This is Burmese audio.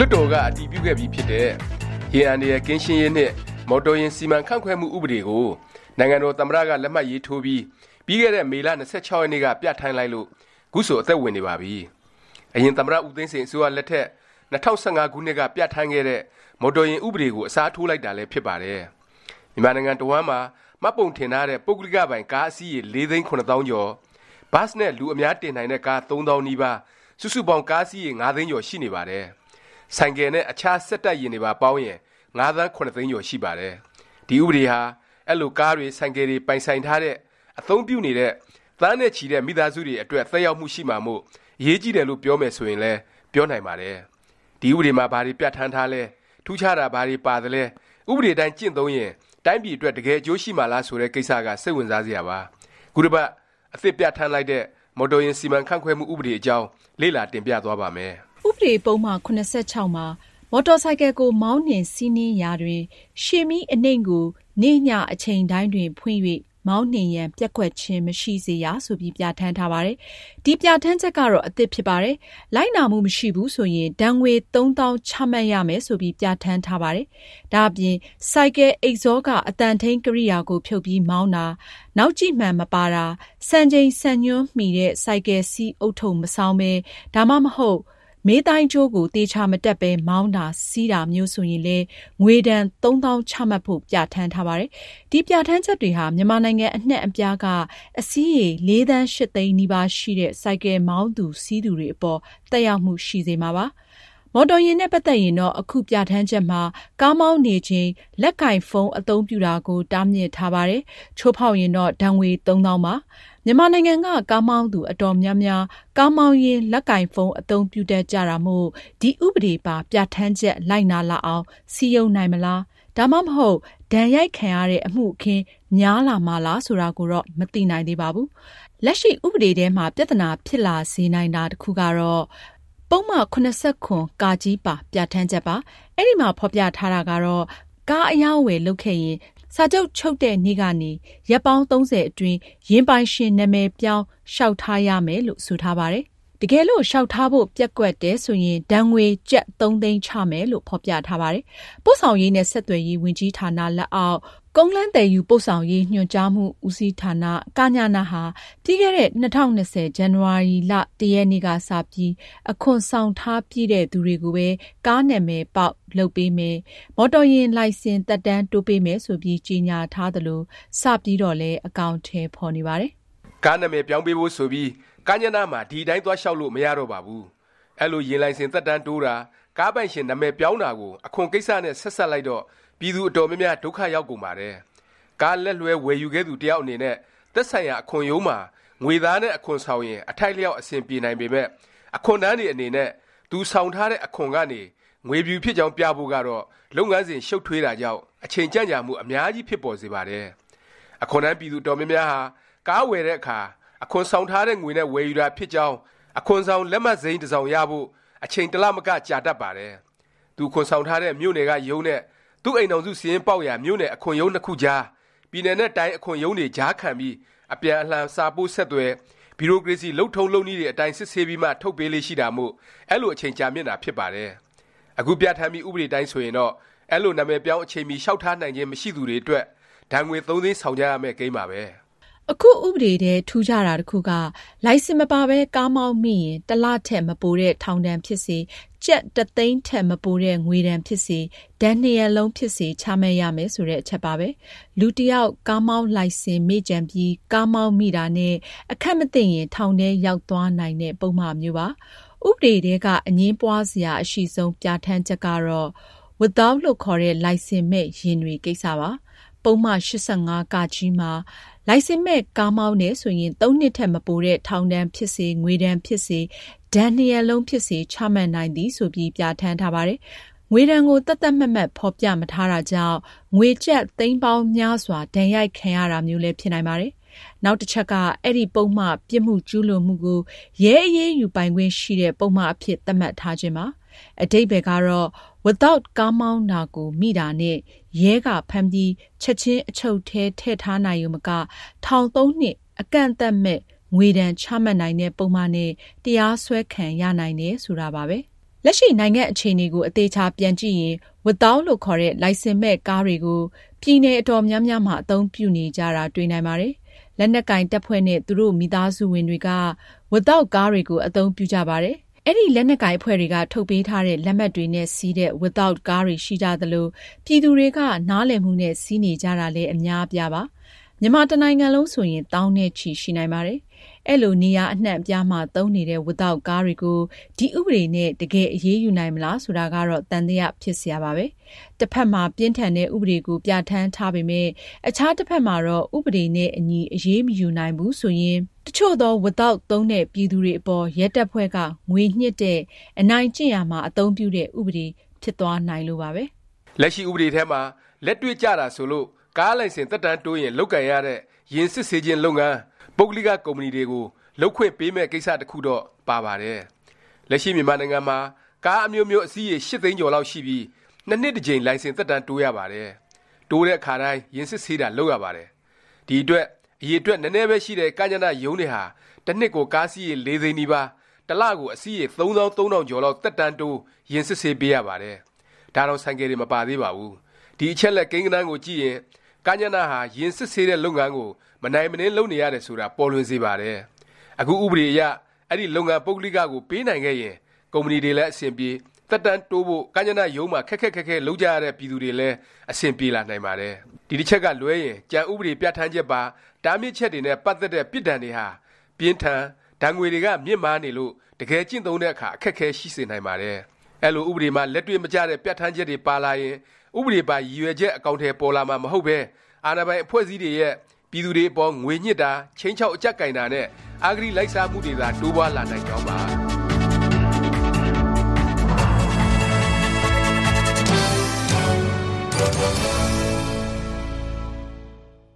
လွှတ်တော်ကအတည်ပြုခဲ့ပြီးဖြစ်တဲ့ရေအန္တရာယ်ကင်းရှင်းရေးနှင့်မော်တော်ယာဉ်စီမံခန့်ခွဲမှုဥပဒေကိုနိုင်ငံတော်သမ္မတကလက်မှတ်ရေးထိုးပြီးပြီးခဲ့တဲ့မေလ26ရက်နေ့ကပြဋ္ဌာန်းလိုက်လို့ခုဆိုအသက်ဝင်နေပါပြီ။အရင်သမ္မတဦးသိန်းစိန်အစိုးရလက်ထက်2015ခုနှစ်ကပြဋ္ဌာန်းခဲ့တဲ့မော်တော်ယာဉ်ဥပဒေကိုအစားထိုးလိုက်တာလည်းဖြစ်ပါတယ်။မြန်မာနိုင်ငံတဝမ်းမှာမှတ်ပုံတင်ထားတဲ့ပုဂ္ဂလိကပိုင်ကားအစီးရေ၄သိန်း9000ကျော်ဘတ်နဲ့လူအများတင်နိုင်တဲ့ကား3000နီးပါးစုစုပေါင်းကားစီးရေ9သိန်းကျော်ရှိနေပါတယ်။ ဆိုင်ကယ်နဲ့အခြားစက်တပ်ယာဉ်တွေပါပေါင်းရင်9သန်း9သိန်းကျော်ရှိပါတယ်။ဒီဥပဒေဟာအဲ့လိုကားတွေဆိုင်ကယ်တွေပိုင်ဆိုင်ထားတဲ့အသုံးပြုနေတဲ့သန်းနဲ့ချီတဲ့မိသားစုတွေအတွက်သက်ရောက်မှုရှိမှာမို့အရေးကြီးတယ်လို့ပြောမယ်ဆိုရင်လည်းပြောနိုင်ပါတယ်။ဒီဥပဒေမှာဘာတွေပြဋ္ဌာန်းထားလဲထူးခြားတာဘာတွေပါသလဲဥပဒေတိုင်းကျင့်သုံးရင်တိုင်းပြည်အတွက်တကယ်အကျိုးရှိမှာလားဆိုတဲ့ကိစ္စကစိတ်ဝင်စားစရာပါခုတစ်ပတ်အသစ်ပြဋ္ဌာန်းလိုက်တဲ့မော်တော်ယာဉ်စီမံခန့်ခွဲမှုဥပဒေအကြောင်းလေ့လာတင်ပြသွားပါမယ် ဥပဒေပုံမှ86 မှာ မော်တော်ဆိုင်ကယ်ကို မောင်းနှင်စီးနင်းရာတွင် ရှေမီအနှိမ်ကို နေညအချိန်တိုင်းတွင် ဖွင့်၍မောင်းနှင်ရန် ပျက်ကွက်ခြင်း မရှိစေရ ဆိုပြီး ပြဋ္ဌာန်းထားပါတယ်။ဒီပြဋ္ဌာန်းချက်ကတော့ အသစ်ဖြစ်ပါတယ်။လိုက်နာမှု မရှိဘူးဆိုရင် ဒဏ်ငွေ၃သောင်းချမှတ်ရမယ် ဆိုပြီး ပြဋ္ဌာန်းထားပါတယ်။ဒါ့အပြင် ဆိုင်ကယ် အိတ်ဇောကအသံထိန်းကိရိယာကို ဖြုတ်ပြီးမောင်းတာ၊နောက်ကြည့်မှန် မပါတာ၊စံချိန်စံညွှန်းမီတဲ့ ဆိုင်ကယ်စီး ဦးထုပ်မဆောင်းပဲ ဒါမှမဟုတ် မေးတိုင်းကြိုးကိုသေချာမတက်ပဲမောင်းတာစီးတာမျိုးဆိုရင်လည်းငွေဒဏ်သုံးသောင်းချမှတ်ဖို့ပြဋ္ဌာန်းထားပါတယ်။ဒီပြဋ္ဌာန်းချက်တွေဟာမြန်မာနိုင်ငံအနှံ့အပြားကအစီးရေ၄သန်း၈သိန်းနီးပါးရှိတဲ့ဆိုင်ကယ်မောင်းသူစီးသူတွေအပေါ်သက်ရောက်မှုရှိစေမှာပါ။မော်တော်ယာဉ်နဲ့ပတ်သက်ရင်တော့အခုပြဌာန်းချက်မှာကားမောင်းနေချိန်လက်ကိုင်ဖုန်းအသုံးပြုတာကိုတားမြစ်ထားပါတယ်။ချိုးဖောက်ရင်တော့ဒဏ်ငွေ၃သောင်းပါ။ မြန်မာနိုင်ငံက ကားမောင်းသူအတော်များများ ကားမောင်းရင်း လက်ကိုင်ဖုန်း အသုံးပြုတတ်ကြတာမို့ ဒီဥပဒေပါ ပြဌာန်းချက် လိုက်နာလာအောင် စည်းရုံးနိုင်မလား၊ဒါမှမဟုတ် ဒဏ်ရိုက်ခံရတဲ့ အမှုအခင်း များလာမှာလား ဆိုတာကိုတော့ မသိနိုင်သေးပါဘူး။လက်ရှိ ဥပဒေထဲမှာ ပြဿနာဖြစ်လာစေနိုင်တာ တစ်ခုကတော့ ပုဒ်မ ၇၇(က)ပါ ပြဌာန်းချက်ပါ။အဲဒီမှာ ဖော်ပြထားတာကတော့ ကားအရောင်းအဝယ် လုပ်ခဲ့ရင် စာချုပ်ချုပ်တဲ့နေ့ကနေရက်ပေါင်း၃၀အတွင်းယာဉ်ပိုင်ရှင်နာမည်ပြောင်းလျှောက်ထားရမယ်လို့ဆိုထားပါတယ်။တကယ်လို့လျှောက်ထားဖို့ပျက်ကွက်တယ်ဆိုရင်ဒဏ်ငွေကျပ်၃သိန်းချမယ်လို့ဖော်ပြထားပါတယ်။ပို့ဆောင်ရေးနဲ့ဆက်သွယ်ရေးဝန်ကြီးဌာနလက်အောက် ကုန်းလမ်းသယ်ယူပို့ဆောင်ရေး ညွှန်ကြားမှုဦးစီးဌာန(ကညန)ဟာ ပြီးခဲ့တဲ့ ၂၀၂၀ ဇန်နဝါရီလ ၁ ရက်နေ့ကစပြီး အခွန်ဆောင်ထားပြီးတဲ့သူတွေကိုပဲ ကားနာမည်ပေါက် လုပ်ပေးမယ်၊မော်တော်ယာဉ်လိုင်စင် သက်တမ်းတိုးပေးမယ် ဆိုပြီး ကြေညာထားသလို စပြီးတော့လည်း အကောင်အထည် ဖော်နေပါတယ်။ကားနာမည်ပြောင်းပေးဖို့ ဆိုပြီး ကညန မှာ ဒီအတိုင်း သွားလျှောက်လို့ မရတော့ပါဘူး။အဲလို ယာဉ်လိုင်စင် သက်တမ်းတိုးတာ၊ကားပိုင်ရှင် နာမည်ပြောင်းတာကို အခွန်ကိစ္စနဲ့ ဆက်စပ်လိုက်တော့ ပြည်သူအတော်များများဒုက္ခရောက်ကုန်ပါတယ်။ကားလက်လွဲဝယ်ယူခဲ့သူတယောက်အနေနဲ့သက်ဆိုင်ရာအခွန်ရုံးမှာငွေသားနဲ့အခွန်ဆောင်ရင်အထိုက်လျောက်အဆင်ပြေနိုင်ပေမယ့်အခွန်ထမ်းတွေအနေနဲ့သူဆောင်ထားတဲ့အခွန်ကနေငွေပြူဖြစ်ကြောင်းပြဖို့ကတော့လုပ်ငန်းစဉ်ရှုပ်ထွေးတာကြောင့်အချိန်ကြန့်ကြာမှုအများကြီးဖြစ်ပေါ်စေပါတယ်။အခွန်ထမ်းပြည်သူတော်များများဟာကားဝယ်တဲ့အခါအခွန်ဆောင်ထားတဲ့ငွေနဲ့ဝယ်ယူတာဖြစ်ကြောင်းအခွန်ဆောင်လက်မှတ်စိမ်းတစ်စောင်ရဖို့အချိန်တလမကကြာတတ်ပါတယ်။သူခွန်ဆောင်ထားတဲ့မြို့နယ်ကယုံနဲ့ သူ့အိမ်တော်စုစီရင်ပေါက်ရာမြို့နယ်အခွန်ရုံးနှစ်ခုကြားပြည်နယ်နဲ့တိုင်းအခွန်ရုံးတွေကြားခံပြီးအပြန်အလှန်စာပို့ဆက်သွယ်ဘီရိုကရေစီလှုပ်ထုံးလုပ်နည်းတွေအတိုင်းစစ်ဆေးပြီးမှထုတ်ပေးလေးရှိတာမို့အဲ့လိုအချိန်ကြာမြင့်တာဖြစ်ပါတယ်အခုပြဋ္ဌာန်းပြီးဥပဒေတိုင်းဆိုရင်တော့အဲ့လိုနာမည်ပြောင်းအချိန်မီလျှောက်ထားနိုင်ခြင်းမရှိသူတွေအတွက်ဒဏ်ငွေ၃သိန်းဆောင်ကြရမယ့်ကိန်းပါပဲ အခုဥပဒေထဲထူးခြားတာတစ်ခုက လိုင်စင်မပါဘဲကားမောင်းမိရင်တစ်လထက်မပိုတဲ့ထောင်ဒဏ်ဖြစ်စေ၊ကျပ်တစ်သိန်းထက်မပိုတဲ့ငွေဒဏ်ဖြစ်စေ၊ဒဏ်နှစ်ရပ်လုံးဖြစ်စေချမှတ်ရမယ်ဆိုတဲ့အချက်ပါပဲ။လူတစ်ယောက်ကားမောင်းလိုင်စင်မေ့ကြံပြီးကားမောင်းမိတာနဲ့အခက်မသင့်ရင်ထောင်ထဲရောက်သွားနိုင်တဲ့ပုဒ်မမျိုးပါ။ဥပဒေထဲကအငြင်းပွားစရာအရှိဆုံးပြဌာန်းချက်ကတော့ Without လို့ခေါ်တဲ့လိုင်စင်မဲ့ယာဉ်တွေကိစ္စပါ။ ပုဒ်မ ၈၅(က)မှာ လိုင်စင်မဲ့ကားမောင်းတယ်ဆိုရင် ၃ နှစ်ထက်မပိုတဲ့ ထောင်ဒဏ်ဖြစ်စေ၊ငွေဒဏ်ဖြစ်စေ၊ဒဏ်နှစ်ရပ်လုံးဖြစ်စေ ချမှတ်နိုင်သည် ဆိုပြီး ပြဌာန်းထားပါတယ်။ငွေဒဏ်ကို သတ်သတ်မှတ်မှတ် ဖော်ပြမထားတာကြောင့် ငွေကျပ် သိန်းပေါင်းများစွာ ဒဏ်ရိုက်ခံရတာမျိုးလည်း ဖြစ်နိုင်ပါတယ်။နောက်တစ်ချက်က အဲဒီ ပုဒ်မ ပြစ်မှုကျူးလွန်မှုကို ရဲအရေးယူပိုင်ခွင့်ရှိတဲ့ ပုဒ်မအဖြစ် သတ်မှတ်ထားခြင်းပါ။ အဓိပ္ပါယ်ကတော့ without ကားမောင်းတာကိုမိတာနဲ့ ရဲကဖမ်းပြီး ချက်ခြင်းအချုပ်ထဲထည့်ထားနိုင်ရုံမက ထောင်၃နှစ် အကန့်အသတ်မဲ့ငွေဒဏ်ချမှတ်နိုင်တဲ့ပုဒ်မနဲ့ တရားစွဲခံရနိုင်တယ်ဆိုတာပါပဲ။လက်ရှိနိုင်ငံအခြေအနေကိုအသေးချာပြန်ကြည့်ရင် without လို့ခေါ်တဲ့လိုင်စင်မဲ့ကားတွေကိုပြည်နယ်အတော်များများမှာအသုံးပြုနေကြတာတွေ့နိုင်ပါတယ်။လက်နက်ကိုင်တပ်ဖွဲ့နဲ့သူတို့မိသားစုဝင်တွေက without ကားတွေကိုအသုံးပြုကြပါတယ်။ အဲဒီလက်နက်ကိုင်အဖွဲ့တွေကထုတ်ပေးထားတဲ့လက်မှတ်တွေနဲ့စီးတဲ့ without ကားတွေရှိကြသလို၊ပြည်သူတွေကနားလည်မှုနဲ့စီးနေကြတာလည်းအများအပြားပါ။မြန်မာတစ်နိုင်ငံလုံးဆိုရင်သောင်းနဲ့ချီရှိနိုင်ပါတယ်။အဲလိုနေရာအနှံ့အပြားမှာသုံးနေတဲ့ without ကားတွေကိုဒီဥပဒေနဲ့တကယ်အရေးယူနိုင်မလားဆိုတာကတော့သံသယဖြစ်စရာပါပဲ။တစ်ဖက်မှာပြင်းထန်တဲ့ဥပဒေကိုပြဌာန်းထားပေမယ့်အခြားတစ်ဖက်မှာတော့ဥပဒေနဲ့အညီအရေးမယူနိုင်ဘူးဆိုရင် တစ်ချို့သော without သုံးတဲ့ပြည်သူတွေအပေါ်ရဲတပ်ဖွဲ့ကငွေညှစ်တဲ့၊အနိုင်ကျင့်ရာမှာအသုံးပြုတဲ့ဥပဒေဖြစ်သွားနိုင်လို့ပါပဲ။လက်ရှိဥပဒေထဲမှာလက်တွေ့ကျတာဆိုလို့ကားလိုင်စင်သက်တမ်းတိုးရင်လုပ်ကိုင်ရတဲ့ယာဉ်စစ်ဆေးခြင်းလုပ်ငန်းပုဂ္ဂလိကကုမ္ပဏီတွေကိုလုပ်ခွင့်ပေးမယ့်ကိစ္စတစ်ခုတော့ပါပါတယ်။လက်ရှိမြန်မာနိုင်ငံမှာကားအမျိုးမျိုးအစီးရေ၈သိန်းကျော်လောက်ရှိပြီး၂နှစ်တစ်ကြိမ်လိုင်စင်သက်တမ်းတိုးရပါတယ်။တိုးတဲ့အခါတိုင်းယာဉ်စစ်ဆေးတာလုပ်ရပါတယ်။ဒီအတွက် အရည်အတွက်နည်းနည်းပဲရှိတဲ့ကညနရုံးတွေဟာတစ်နှစ်ကိုကားစီးရေ၄သိန်းနီးပါး၊တစ်လကိုအစီးရေ၃သောင်း၃ထောင်ကျော်လောက်သက်တမ်းတိုးယာဉ်စစ်ဆေးပေးရပါတယ်။ဒါတောင်ဆိုင်ကယ်တွေမပါသေးပါဘူး။ဒီအချက်အလက်ကိန်းဂဏန်းကိုကြည့်ရင်ကညနဟာယာဉ်စစ်ဆေးတဲ့လုပ်ငန်းကိုမနိုင်မနင်းလုပ်နေရတယ်ဆိုတာပေါ်လွင်စေပါတယ်။အခုဥပဒေအရအဲဒီလုပ်ငန်းပုဂ္ဂလိကကိုပေးနိုင်ခဲ့ရင်ကုမ္ပဏီတွေလည်းအဆင်ပြေ၊ သက်တမ်းတိုးဖို့ကညနရုံးမှာခက်ခက်ခဲခဲလုပ်ကြရတဲ့ပြည်သူတွေလည်းအဆင်ပြေလာနိုင်ပါတယ်။ဒီတစ်ချက်ကလွဲရင်ကျန်ဥပဒေပြဌာန်းချက်ပါတားမြစ်ချက်တွေနဲ့ပတ်သက်တဲ့ပြစ်ဒဏ်တွေဟာပြင်းထန်၊ဒဏ်ငွေတွေကမြင့်မားနေလို့တကယ်ကျင့်သုံးတဲ့အခါအခက်အခဲရှိစေနိုင်ပါတယ်။အဲလိုဥပဒေမှာလက်တွေ့မကျတဲ့ပြဌာန်းချက်တွေပါလာရင်ဥပဒေပါရည်ရွယ်ချက်အကောင်အထည်ပေါ်လာမှာမဟုတ်ပဲအာဏာပိုင်အဖွဲ့အစည်းတွေရဲ့ပြည်သူတွေအပေါ်ငွေညှစ်တာ၊ခြိမ်းခြောက်အကြပ်ကိုင်တာနဲ့အဂတိလိုက်စားမှုတွေသာတိုးပွားလာနိုင်ကြောင်းပါ